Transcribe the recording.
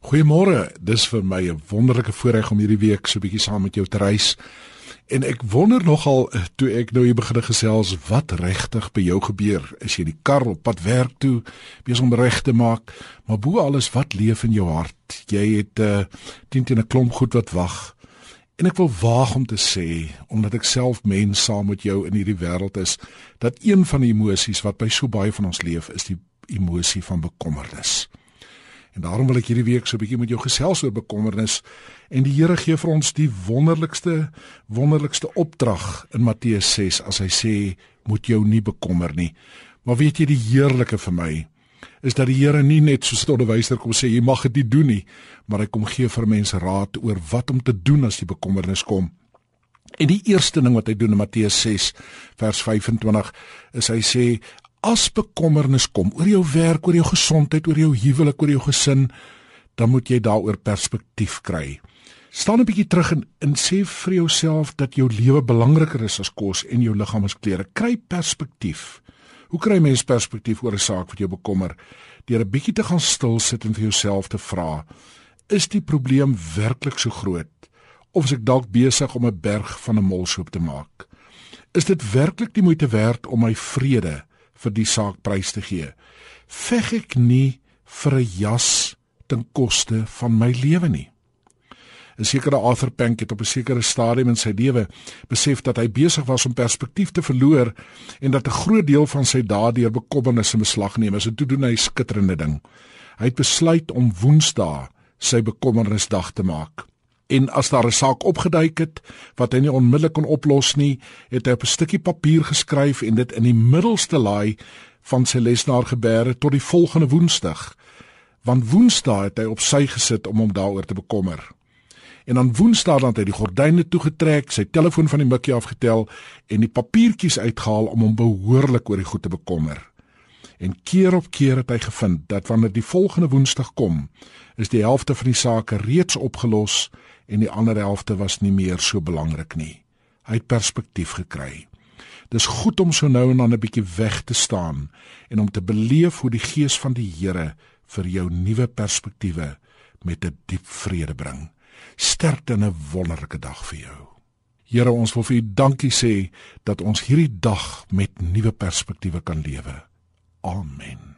Goeiemôre. Dis vir my 'n wonderlike voorreg om hierdie week so 'n bietjie saam met jou te reis. En ek wonder nogal eh, toe ek nou hier begin gesels wat regtig by jou gebeur. Is jy in die kar op pad werk toe besig om reg te maak, maar bo alles wat leef in jou hart. Jy het 'n uh, teen teen 'n klomp goed wat wag. En ek wil waag om te sê, omdat ek self mens saam met jou in hierdie wêreld is, dat een van die emosies wat by so baie van ons leef, is die emosie van bekommernis. En daarom wil ek hierdie week so 'n bietjie met jou gesels oor bekommernis en die Here gee vir ons die wonderlikste wonderlikste opdrag in Matteus 6 as hy sê moet jou nie bekommer nie. Maar weet jy die heerlike vir my is dat die Here nie net soos 'n onderwyser kom sê jy mag dit nie doen nie, maar hy kom gee vir mense raad oor wat om te doen as die bekommernis kom. En die eerste ding wat hy doen in Matteus 6 vers 25 is hy sê as bekommernis kom oor jou werk, oor jou gesondheid, oor jou huwelik, oor jou gesin, dan moet jy daaroor perspektief kry. Staan 'n bietjie terug en, en sê vir jouself dat jou lewe belangriker is as kos en jou liggaam as klere. Kry perspektief. Hoe kry mens perspektief oor 'n saak wat jou bekommer? Deur 'n bietjie te gaan stil sit en vir jouself te vra: Is die probleem werklik so groot of is ek dalk besig om 'n berg van 'n molsoop te maak? Is dit werklik die moeite werd om my vrede vir die saak prys te gee. Veg ek nie vir 'n jas ten koste van my lewe nie. 'n Sekere Arthur Pank het op 'n sekere stadium in sy lewe besef dat hy besig was om perspektief te verloor en dat 'n groot deel van sy dae deur bekommernisse beslag neem. En toe doen hy skitterende ding. Hy het besluit om Woensdae sy bekommernisdag te maak en as daar 'n saak opgeduik het wat hy nie onmiddellik kon oplos nie, het hy op 'n stukkie papier geskryf en dit in die middelste laai van sy lesenaar gebeere tot die volgende Woensdag. Want Woensdae het hy op sy gesit om hom daaroor te bekommer. En dan Woensdae het hy die gordyne toegetrek, sy telefoon van die mikkie afgetel en die papiertjies uitgehaal om hom behoorlik oor die goed te bekommer. En keer op keer het hy gevind dat wanneer die volgende Woensdag kom, is die helfte van die sake reeds opgelos en die ander helfte was nie meer so belangrik nie. Hy het perspektief gekry. Dis goed om so nou en dan 'n bietjie weg te staan en om te beleef hoe die gees van die Here vir jou nuwe perspektiewe met 'n diep vrede bring. Sterkte in 'n wonderlike dag vir jou. Here, ons wil vir U dankie sê dat ons hierdie dag met nuwe perspektiewe kan lewe. Amen.